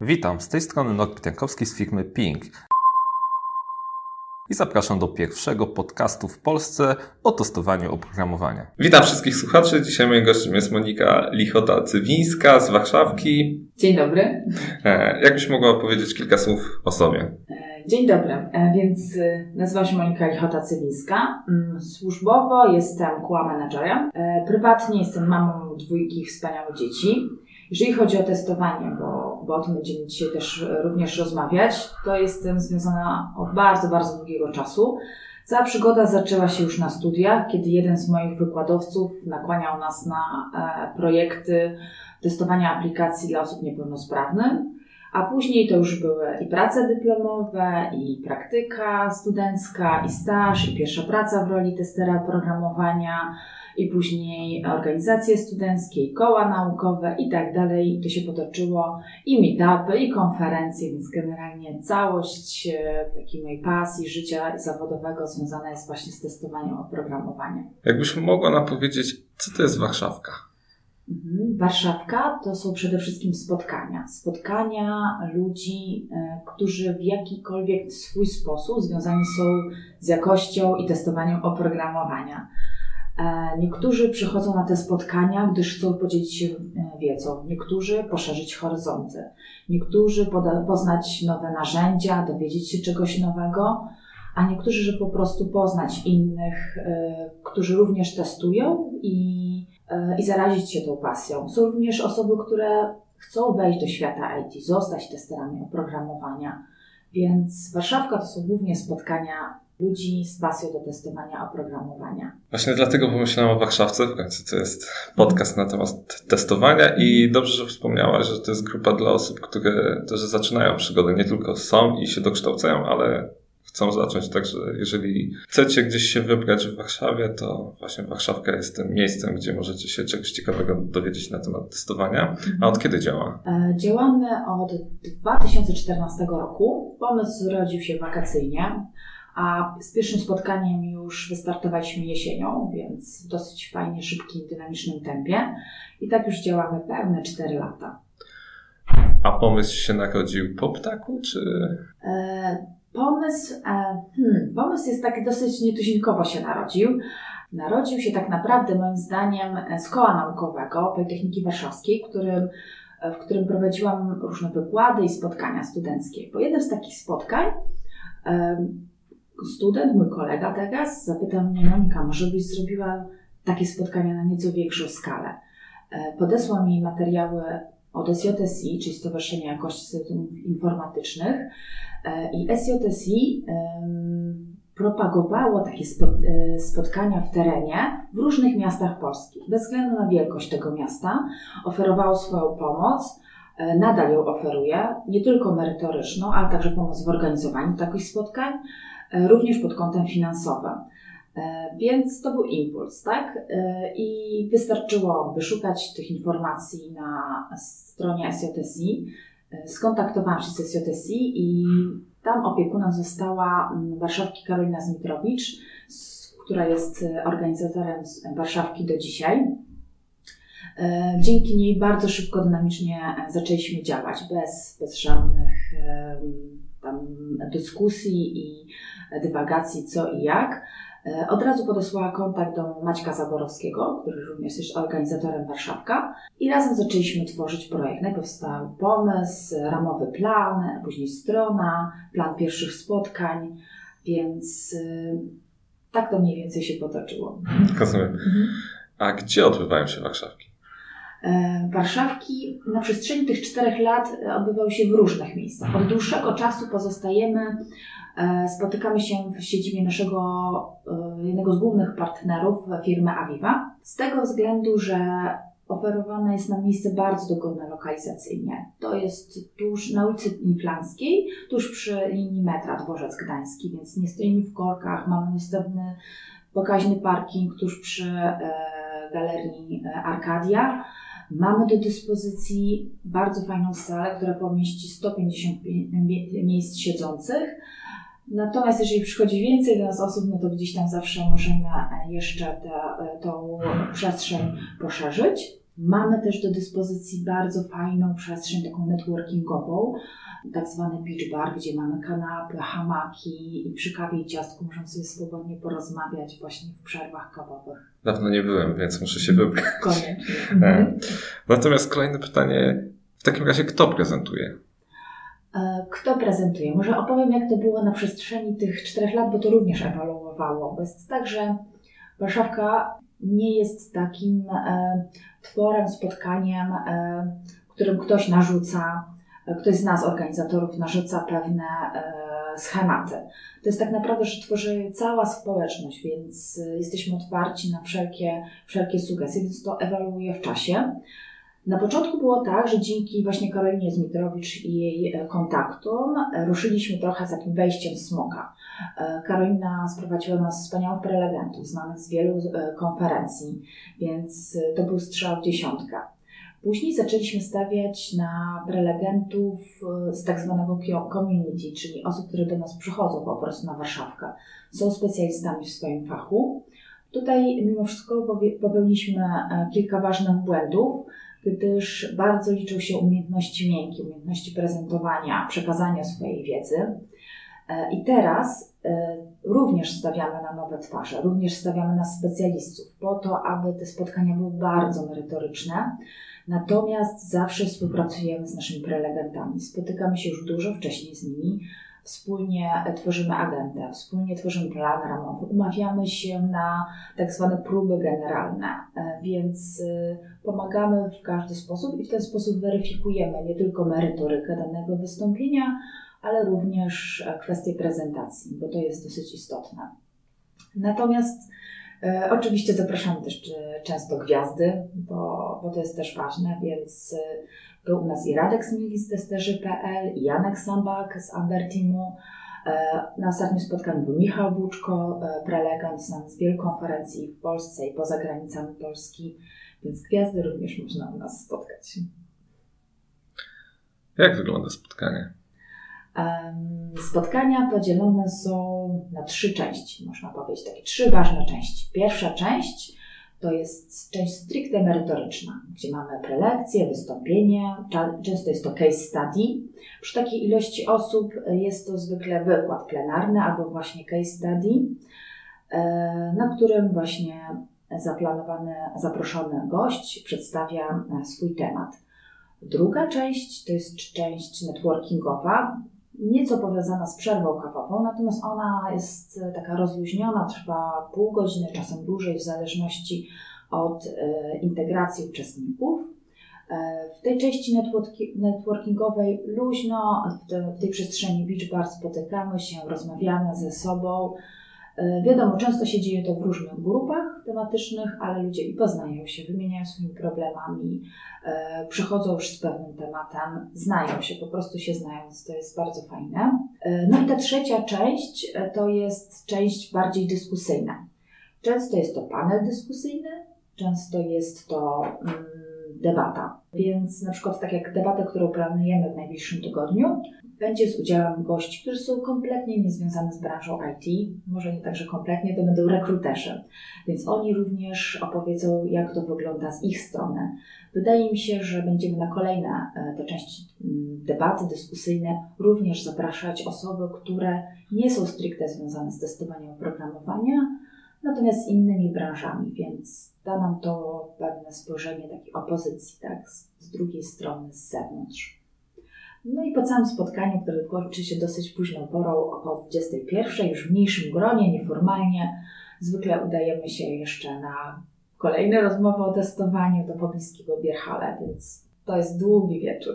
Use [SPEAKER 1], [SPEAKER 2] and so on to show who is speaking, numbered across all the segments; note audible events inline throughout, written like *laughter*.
[SPEAKER 1] Witam, z tej strony Norbert Jankowski z firmy Ping. I zapraszam do pierwszego podcastu w Polsce o testowaniu oprogramowania.
[SPEAKER 2] Witam wszystkich słuchaczy. Dzisiaj moim gościem jest Monika Lichota-Cywińska z Warszawki.
[SPEAKER 3] Dzień dobry.
[SPEAKER 2] E, jakbyś mogła powiedzieć kilka słów o sobie?
[SPEAKER 3] E, dzień dobry. E, więc nazywam się Monika Lichota-Cywińska. Mm, służbowo jestem QA managerem. Prywatnie jestem mamą dwójki wspaniałych dzieci. Jeżeli chodzi o testowanie, bo, bo o tym będziemy dzisiaj też również rozmawiać, to jestem związana od bardzo, bardzo długiego czasu. Cała przygoda zaczęła się już na studiach, kiedy jeden z moich wykładowców nakłaniał nas na e, projekty testowania aplikacji dla osób niepełnosprawnych, a później to już były i prace dyplomowe, i praktyka studencka, i staż, i pierwsza praca w roli testera programowania, i później organizacje studenckie, i koła naukowe i tak dalej. To się potoczyło i meetupy, i konferencje, więc generalnie całość e, takiej mojej pasji, życia zawodowego związana jest właśnie z testowaniem oprogramowania.
[SPEAKER 2] Jakbyś mogła nam powiedzieć, co to jest Warszawka?
[SPEAKER 3] Mhm. Warszawka to są przede wszystkim spotkania. Spotkania ludzi, e, którzy w jakikolwiek swój sposób związani są z jakością i testowaniem oprogramowania. E, niektórzy przychodzą na te spotkania, gdyż chcą podzielić się e, wiedzą, niektórzy poszerzyć horyzonty, niektórzy poznać nowe narzędzia, dowiedzieć się czegoś nowego, a niektórzy, żeby po prostu poznać innych, e, którzy również testują i, i zarazić się tą pasją. Są również osoby, które chcą wejść do świata IT, zostać testerami oprogramowania. Więc Warszawka to są głównie spotkania ludzi z pasją do testowania oprogramowania.
[SPEAKER 2] Właśnie dlatego pomyślałam o Warszawce, w końcu to jest podcast na temat testowania i dobrze, że wspomniałaś, że to jest grupa dla osób, które też zaczynają przygodę, nie tylko są i się dokształcają, ale chcą zacząć. Także jeżeli chcecie gdzieś się wybrać w Warszawie, to właśnie Warszawka jest tym miejscem, gdzie możecie się czegoś ciekawego dowiedzieć na temat testowania. A od kiedy działa?
[SPEAKER 3] E, działamy od 2014 roku. Pomysł zrodził się wakacyjnie a z pierwszym spotkaniem już wystartowaliśmy jesienią, więc w dosyć fajnie, szybkim, dynamicznym tempie. I tak już działamy pełne 4 lata.
[SPEAKER 2] A pomysł się narodził po ptaku, czy?
[SPEAKER 3] E, pomysł, e, hmm, pomysł jest taki dosyć nietuzinkowo się narodził. Narodził się tak naprawdę moim zdaniem z koła naukowego Politechniki Warszawskiej, którym, w którym prowadziłam różne wykłady i spotkania studenckie. Po jednym z takich spotkań student, mój kolega teraz, zapytał mnie, Monika, może byś zrobiła takie spotkania na nieco większą skalę. E, podesłał mi materiały od SJSI, czyli Stowarzyszenia Jakości Systemów Informatycznych e, i SJSI propagowało takie e, spotkania w terenie w różnych miastach Polski. Bez względu na wielkość tego miasta oferowało swoją pomoc, nadal ją oferuje, nie tylko merytoryczną, ale także pomoc w organizowaniu takich spotkań, również pod kątem finansowym. E, więc to był impuls, tak? E, I wystarczyło wyszukać tych informacji na stronie SJTSI. Skontaktowałam się z SJTSI i tam opiekunem została Warszawki Karolina Zmitrowicz, która jest organizatorem Warszawki do dzisiaj. Dzięki niej bardzo szybko, dynamicznie zaczęliśmy działać, bez, bez żadnych tam dyskusji i dywagacji co i jak. E, od razu podesłała kontakt do Maćka Zaborowskiego, który również jest organizatorem Warszawka i razem zaczęliśmy tworzyć projekt. Najpierw powstał pomysł, ramowy plan, później strona, plan pierwszych spotkań, więc e, tak to mniej więcej się potoczyło. *laughs*
[SPEAKER 2] Rozumiem. Mhm. A gdzie odbywają się Warszawki?
[SPEAKER 3] E, Warszawki na przestrzeni tych czterech lat odbywały się w różnych miejscach. Od dłuższego czasu pozostajemy, e, spotykamy się w siedzibie naszego, e, jednego z głównych partnerów, firmy Aviva, z tego względu, że oferowane jest nam miejsce bardzo dogodne lokalizacyjnie. To jest tuż na ulicy Inflanskiej, tuż przy linii metra Dworzec Gdański, więc nie stoimy w korkach, mamy następny pokaźny parking tuż przy galerii Arkadia. Mamy do dyspozycji bardzo fajną salę, która pomieści 150 miejsc siedzących. Natomiast jeżeli przychodzi więcej do nas osób, no to gdzieś tam zawsze możemy jeszcze tę, tą przestrzeń poszerzyć. Mamy też do dyspozycji bardzo fajną przestrzeń taką networkingową, tak zwany beach bar, gdzie mamy kanapy, hamaki i przy kawie i ciastku możemy sobie swobodnie porozmawiać właśnie w przerwach kawowych.
[SPEAKER 2] Dawno nie byłem, więc muszę się wybrać.
[SPEAKER 3] Koniecznie. *laughs*
[SPEAKER 2] E,
[SPEAKER 3] Mhm.
[SPEAKER 2] Natomiast kolejne pytanie, w takim razie kto prezentuje?
[SPEAKER 3] E, Kto prezentuje? Może opowiem, jak to było na przestrzeni tych czterech lat, bo to również ewoluowało. Bo jest tak, że Warszawka nie jest takim e, tworem, spotkaniem, e, którym ktoś narzuca, e, ktoś z nas, organizatorów, narzuca pewne schematy. To jest tak naprawdę, że tworzy cała społeczność, więc jesteśmy otwarci na wszelkie, wszelkie sugestie, więc to ewoluuje w czasie. Na początku było tak, że dzięki właśnie Karolinie Zmitrowicz i jej e, kontaktom e, ruszyliśmy trochę z takim wejściem smoka. E, Karolina sprowadziła nas wspaniałych prelegentów, znanych z wielu konferencji, więc to był strzał w dziesiątkę. Później zaczęliśmy stawiać na prelegentów z tak zwanego community, czyli osób, które do nas przychodzą po prostu na Warszawkę. Są specjalistami w swoim fachu. Tutaj mimo wszystko popełniliśmy kilka ważnych błędów, gdyż bardzo liczą się umiejętności miękkie, umiejętności prezentowania, przekazania swojej wiedzy. E, I teraz e, również stawiamy na nowe twarze, również stawiamy na specjalistów, po to, aby te spotkania były bardzo merytoryczne. Natomiast zawsze współpracujemy z naszymi prelegentami. Spotykamy się już dużo wcześniej z nimi. Wspólnie tworzymy agentę, wspólnie tworzymy plan ramowy, umawiamy się na tak zwane próby generalne, e, więc e, pomagamy w każdy sposób i w ten sposób weryfikujemy nie tylko merytorykę danego wystąpienia, ale również e, kwestie prezentacji, bo to jest dosyć istotne. Natomiast oczywiście zapraszamy też często gwiazdy, bo, bo to jest też ważne, więc był u nas i Radek Smili z testerzy.pl, i Janek Sambak z Amber Teamu. E, Na ostatnim spotkaniu był Michał Buczko, e, prelegent z wielu konferencji w Polsce i poza granicami Polski, więc gwiazdy również można u nas spotkać.
[SPEAKER 2] Jak wygląda spotkanie?
[SPEAKER 3] Spotkania podzielone są na trzy części, można powiedzieć, takie trzy ważne części. Pierwsza część to jest część stricte merytoryczna, gdzie mamy prelekcje, wystąpienie, często jest to case study. Przy takiej ilości osób e, jest to zwykle wykład plenarny albo właśnie case study, e, na którym właśnie zaplanowany, zaproszony gość przedstawia e, swój temat. Druga część to jest część networkingowa, nieco powiązana z przerwą kawową, natomiast ona jest e, taka rozluźniona, trwa pół godziny, czasem dłużej, w zależności od e, integracji uczestników. E, W tej części networki- networkingowej luźno, w tej przestrzeni beach bar spotykamy się, rozmawiamy ze sobą. E, Wiadomo, często się dzieje to w różnych grupach tematycznych, ale ludzie i poznają się, wymieniają swoimi problemami, e, przychodzą już z pewnym tematem, znają się, po prostu się znają, więc to jest bardzo fajne. E, No i ta trzecia część to jest część bardziej dyskusyjna. Często jest to panel dyskusyjny, często jest to mm, debata. Więc na przykład tak jak debatę, którą planujemy w najbliższym tygodniu, będzie z udziałem gości, którzy są kompletnie niezwiązani z branżą IT, może nie tak, że kompletnie, to będą rekruterzy. Więc oni również opowiedzą, jak to wygląda z ich strony. Wydaje mi się, że będziemy na kolejne e, te części mm, debaty dyskusyjne również zapraszać osoby, które nie są stricte związane z testowaniem oprogramowania, natomiast z innymi branżami, więc da nam to pewne spojrzenie takiej opozycji, tak, z, z drugiej strony, z zewnątrz. No i po całym spotkaniu, które kończy się dosyć późną porą, około 21, już w mniejszym gronie, nieformalnie, zwykle udajemy się jeszcze na kolejne rozmowy o testowaniu do pobliskiego Bierhala, więc to jest długi wieczór.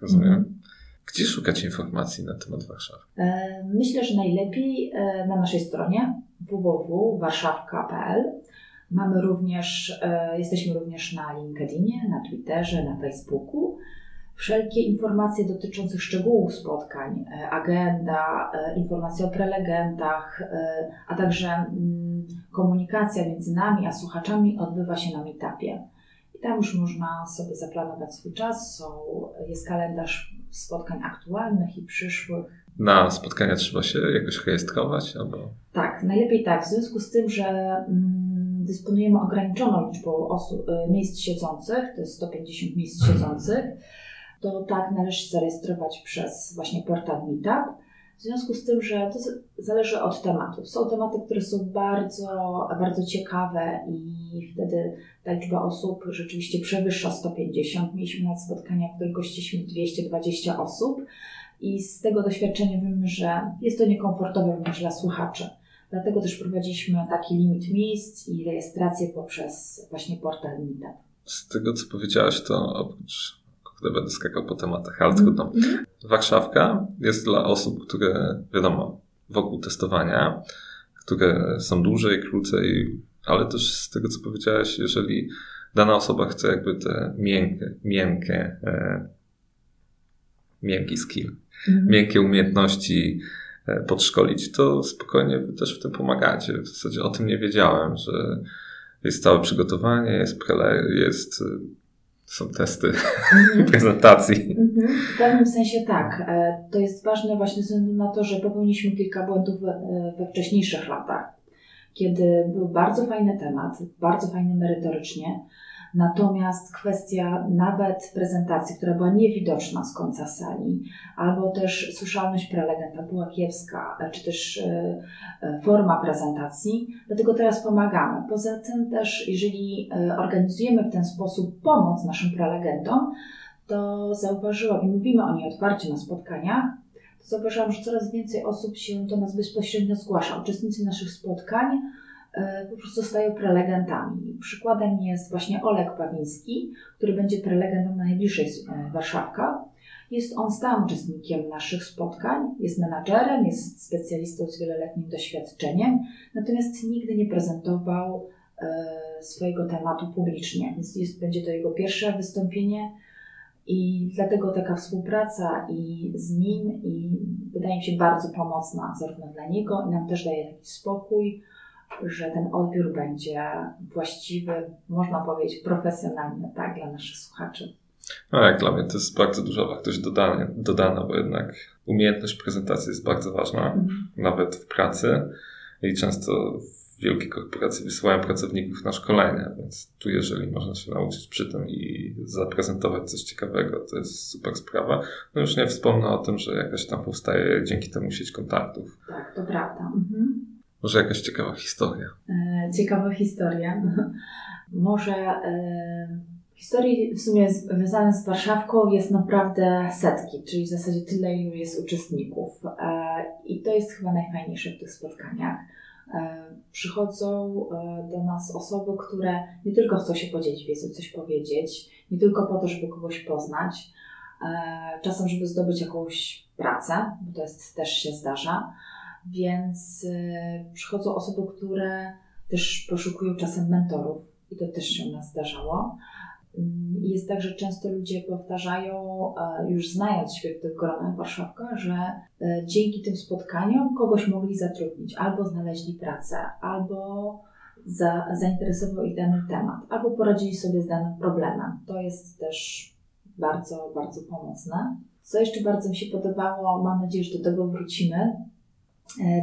[SPEAKER 2] Rozumiem. Gdzie szukać informacji na temat Warszawy?
[SPEAKER 3] E, Myślę, że najlepiej e, na naszej stronie www.warszawka.pl. Mamy również, e, jesteśmy również na LinkedInie, na Twitterze, na Facebooku. Wszelkie informacje dotyczące szczegółów spotkań, e, agenda, e, informacje o prelegentach, a także mm, komunikacja między nami a słuchaczami odbywa się na Meetupie. I tam już można sobie zaplanować swój czas. Jest kalendarz spotkań aktualnych i przyszłych.
[SPEAKER 2] Na spotkania trzeba się jakoś rejestrować albo.
[SPEAKER 3] Tak, najlepiej tak, w związku z tym, że mm, dysponujemy ograniczoną liczbą osób, y, miejsc siedzących, to jest 150 miejsc siedzących, to tak należy się zarejestrować przez właśnie portal Meetup. W związku z tym, że to zależy od tematów. Są tematy, które są bardzo, bardzo ciekawe i wtedy ta liczba osób rzeczywiście przewyższa 150. Mieliśmy na spotkania, w których gościliśmy 220 osób i z tego doświadczenia wiemy, że jest to niekomfortowe również dla słuchaczy. Dlatego też prowadziliśmy taki limit miejsc i rejestrację poprzez właśnie portal Meetup.
[SPEAKER 2] Z tego, co powiedziałaś, to oprócz kurde, będę skakał po tematach, ale trudno. Mm. Warszawka jest dla osób, które, wiadomo, wokół testowania, które są dłużej, krócej, ale też z tego, co powiedziałeś, jeżeli dana osoba chce jakby te miękkie, miękkie, e, miękki skill, mm. miękkie umiejętności e, podszkolić, to spokojnie wy też w tym pomagacie. W zasadzie o tym nie wiedziałem, że jest całe przygotowanie, jest, prele, jest są testy mhm. *laughs* prezentacji.
[SPEAKER 3] Mhm. W pewnym sensie tak. E, to jest ważne właśnie ze względu na to, że popełniliśmy kilka błędów we wcześniejszych latach, kiedy był bardzo fajny temat, bardzo fajny merytorycznie, Natomiast kwestia nawet prezentacji, która była niewidoczna z końca sali, albo też słyszalność prelegenta była kiepska, czy też e, e, forma prezentacji, dlatego teraz pomagamy. Poza tym też, jeżeli e, organizujemy w ten sposób pomoc naszym prelegentom, to zauważyłam i mówimy o niej otwarcie na spotkaniach, to zauważyłam, że coraz więcej osób się do nas bezpośrednio zgłasza. Uczestnicy naszych spotkań po prostu zostają prelegentami. Przykładem jest właśnie Oleg Pawiński, który będzie prelegentem na najbliższej e, Warszawka. Jest on stałym uczestnikiem naszych spotkań, jest menadżerem, jest specjalistą z wieloletnim doświadczeniem, natomiast nigdy nie prezentował e, swojego tematu publicznie, więc jest, będzie to jego pierwsze wystąpienie i dlatego taka współpraca i z nim i wydaje mi się bardzo pomocna zarówno dla niego i nam też daje taki spokój, że ten odbiór będzie właściwy, można powiedzieć profesjonalny, tak, dla naszych słuchaczy.
[SPEAKER 2] No jak dla mnie to jest bardzo duża wartość dodana, dodana bo jednak umiejętność prezentacji jest bardzo ważna, mhm. nawet w pracy i często wielkie korporacje wysyłają pracowników na szkolenia, więc tu jeżeli można się nauczyć przy tym i zaprezentować coś ciekawego, to jest super sprawa. No już nie wspomnę o tym, że jakaś tam powstaje dzięki temu sieć kontaktów.
[SPEAKER 3] Tak, to prawda. Mhm.
[SPEAKER 2] Może jakaś ciekawa historia.
[SPEAKER 3] E, ciekawa historia. *laughs* Może e, historii w sumie związane z Warszawką jest naprawdę setki, czyli w zasadzie tyle, ilu jest uczestników. E, I to jest chyba najfajniejsze w tych spotkaniach. Przychodzą do nas osoby, które nie tylko chcą się podzielić wiedzą, coś powiedzieć, nie tylko po to, żeby kogoś poznać, czasem, żeby zdobyć jakąś pracę, bo to jest, też się zdarza, więc y, przychodzą osoby, które też poszukują czasem mentorów i to też się u nas zdarzało. Jest tak, że często ludzie powtarzają, e, już znając się w tych gronach Warszawka, że e, dzięki tym spotkaniom kogoś mogli zatrudnić, albo znaleźli pracę, albo za, zainteresował ich dany temat, albo poradzili sobie z danym problemem. To jest też bardzo, bardzo pomocne. Co jeszcze bardzo mi się podobało, mam nadzieję, że do tego wrócimy,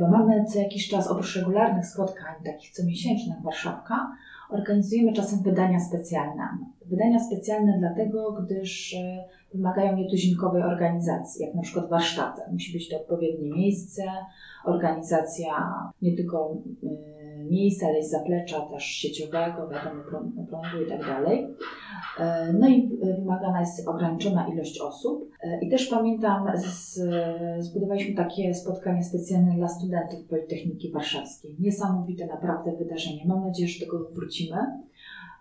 [SPEAKER 3] bo mamy co jakiś czas, oprócz regularnych spotkań, takich comiesięcznych Warszawka, organizujemy czasem wydania specjalne. Wydania specjalne dlatego, gdyż e, wymagają nietuzinkowej organizacji, jak na przykład warsztaty. Musi być to odpowiednie miejsce, organizacja nie tylko e, miejsca, ale i zaplecza też sieciowego, wiadomo, prądu i tak dalej. E, no i wymagana jest ograniczona ilość osób. E, I też pamiętam, z, zbudowaliśmy takie spotkanie specjalne dla studentów Politechniki Warszawskiej. Niesamowite naprawdę wydarzenie. Mam nadzieję, że do tego wrócimy.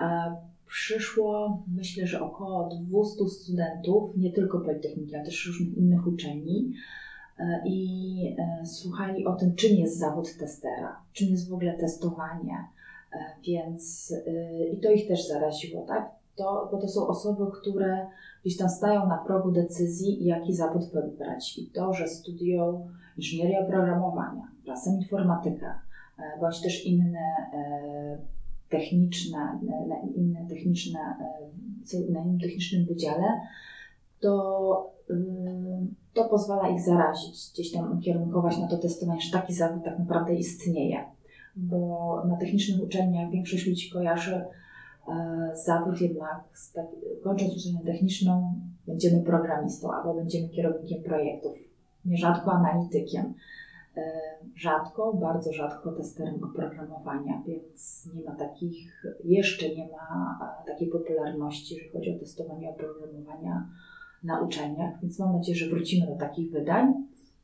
[SPEAKER 3] E, przyszło, myślę, że około 200 studentów, nie tylko Politechniki, ale też różnych innych uczelni. E, i e, słuchali o tym, czym jest zawód testera, czym jest w ogóle testowanie. E, więc i to ich też zaraziło, tak? To, bo to są osoby, które gdzieś tam stają na progu decyzji, jaki zawód wybrać. I to, że studiują inżynierię oprogramowania, czasem informatykę, bądź też inne techniczne, inne techniczne, na innym technicznym wydziale, to to pozwala ich zarazić, gdzieś tam ukierunkować na to testowanie, że taki zawód tak naprawdę istnieje. bo na technicznych uczelniach większość ludzi kojarzy e, zawód jednak, kończąc uczelnię techniczną, będziemy programistą albo będziemy kierownikiem projektów, nierzadko analitykiem. E, rzadko, bardzo rzadko testerem oprogramowania, więc nie ma takich, jeszcze nie ma e, takiej popularności, jeżeli chodzi o testowanie oprogramowania na uczelniach, więc mam nadzieję, że wrócimy do takich wydań.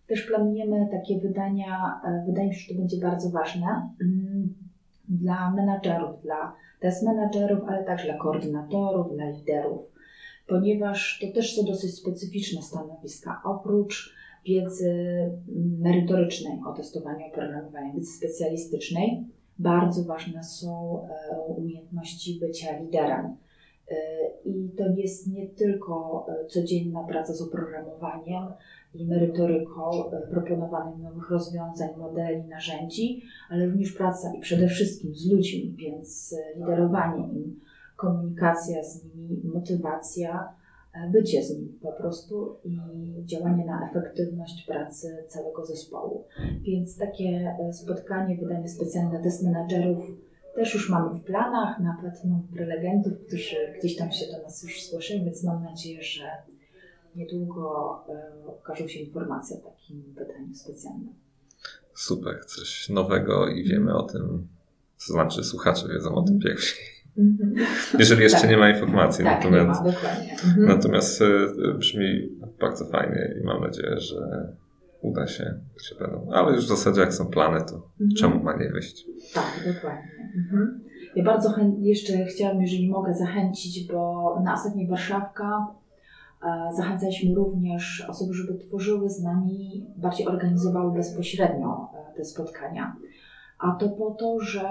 [SPEAKER 3] Też planujemy takie wydania, wydaje mi się, że to będzie bardzo ważne mm, dla menadżerów, dla test menadżerów, ale także dla koordynatorów, dla liderów, ponieważ to też są dosyć specyficzne stanowiska. Oprócz wiedzy merytorycznej o testowaniu oprogramowania, wiedzy specjalistycznej, bardzo ważne są e, umiejętności bycia liderem. E, I to jest nie tylko e, codzienna praca z oprogramowaniem i merytoryką proponowanych nowych rozwiązań, modeli, narzędzi, ale również praca i przede wszystkim z ludźmi, więc liderowanie im, komunikacja z nimi, motywacja, bycie z nimi po prostu i działanie na efektywność pracy całego zespołu. Więc takie e, spotkanie, wydanie specjalne test menadżerów też już mamy w planach, nawet mam prelegentów, którzy gdzieś tam się do nas już zgłosili, więc mam nadzieję, że niedługo e, ukażą się informacje o takim wydaniu specjalnym.
[SPEAKER 2] Super, coś nowego i wiemy o tym, to znaczy słuchacze wiedzą o tym pierwsi. Mhm. Jeżeli jeszcze tak. nie ma informacji.
[SPEAKER 3] Tak, natomiast, nie ma, dokładnie.
[SPEAKER 2] Mhm. Natomiast e, brzmi bardzo fajnie i mam nadzieję, że uda się, się będą. Ale już w zasadzie jak są plany, to mhm. czemu ma nie wyjść?
[SPEAKER 3] Tak, dokładnie. Mhm. Ja bardzo chętnie jeszcze chciałam, jeżeli mogę, zachęcić, bo na ostatniej Warszawka e, zachęcaliśmy również osoby, żeby tworzyły z nami, bardziej organizowały bezpośrednio e, te spotkania. A to po to, że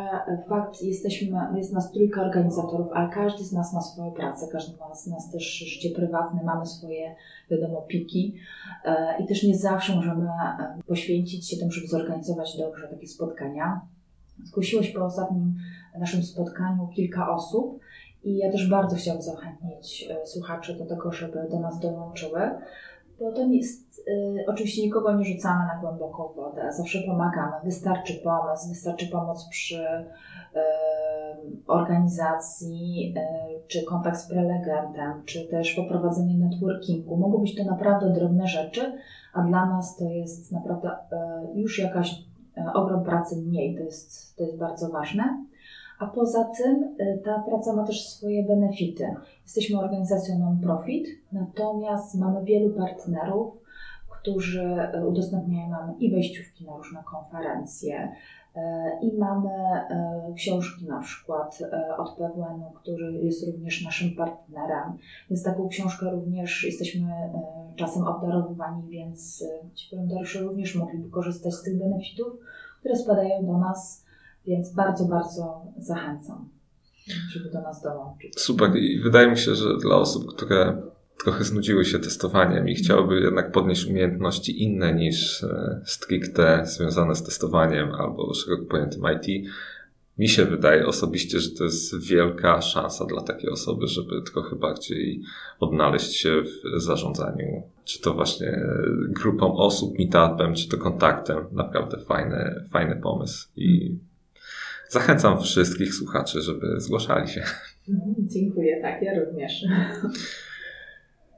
[SPEAKER 3] fakt jesteśmy, jest nas trójka organizatorów, ale każdy z nas ma swoją pracę, każdy z nas też życie prywatne, mamy swoje, wiadomo, piki e, i też nie zawsze możemy e, poświęcić się temu, żeby zorganizować dobrze takie spotkania. Zgłosiło się po ostatnim naszym spotkaniu kilka osób i ja też bardzo chciałam zachęcić e, słuchaczy do tego, żeby do nas dołączyły, bo to jest y, oczywiście nikogo nie rzucamy na głęboką wodę, zawsze pomagamy. Wystarczy pomysł, wystarczy pomoc przy y, organizacji, y, czy kontakt z prelegentem, czy też poprowadzenie networkingu. Mogą być to naprawdę drobne rzeczy, a dla nas to jest naprawdę y, już jakaś y, ogrom pracy mniej, to jest, to jest bardzo ważne. A poza tym y, ta praca ma też swoje benefity. Jesteśmy organizacją non-profit, natomiast mamy wielu partnerów, którzy y, udostępniają nam i wejściówki na różne konferencje, y, i mamy książki na przykład od PWN, który jest również naszym partnerem. Więc taką książkę również jesteśmy czasem obdarowywani, więc ci wolontariusze również mogliby korzystać z tych benefitów, które spadają do nas więc bardzo, bardzo zachęcam, żeby do nas dołączyć.
[SPEAKER 2] Super. I wydaje mi się, że dla osób, które trochę znudziły się testowaniem i chciałyby jednak podnieść umiejętności inne niż e, stricte związane z testowaniem albo szeroko pojętym IT, mi się wydaje osobiście, że to jest wielka szansa dla takiej osoby, żeby trochę bardziej odnaleźć się w zarządzaniu, czy to właśnie grupą osób, meetupem, czy to kontaktem. Naprawdę fajny, fajny pomysł i Zachęcam wszystkich słuchaczy, żeby zgłaszali się.
[SPEAKER 3] Mhm, dziękuję, tak, ja również.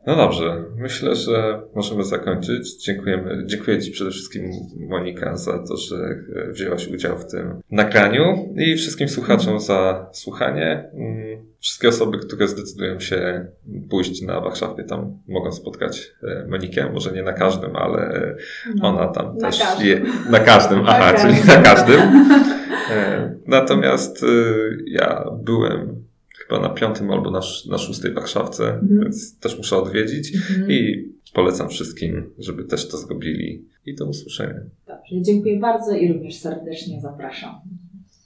[SPEAKER 2] No dobrze, myślę, że możemy zakończyć. Dziękujemy, dziękuję Ci przede wszystkim, Monika, za to, że wzięłaś udział w tym nagraniu i wszystkim słuchaczom za słuchanie. Mm, wszystkie osoby, które zdecydują się pójść na Warszawę, tam mogą spotkać e, Monikę. Może nie na każdym, ale no, ona tam też
[SPEAKER 3] każdym.
[SPEAKER 2] je. Na każdym, aha, na czyli na każdym. *laughs* E, natomiast e, ja byłem chyba na piątym albo na, na szóstej Warszawce, mhm. więc też muszę odwiedzić mhm. i polecam wszystkim, żeby też to zrobili i do usłyszenia.
[SPEAKER 3] Dobrze, dziękuję bardzo i również serdecznie zapraszam.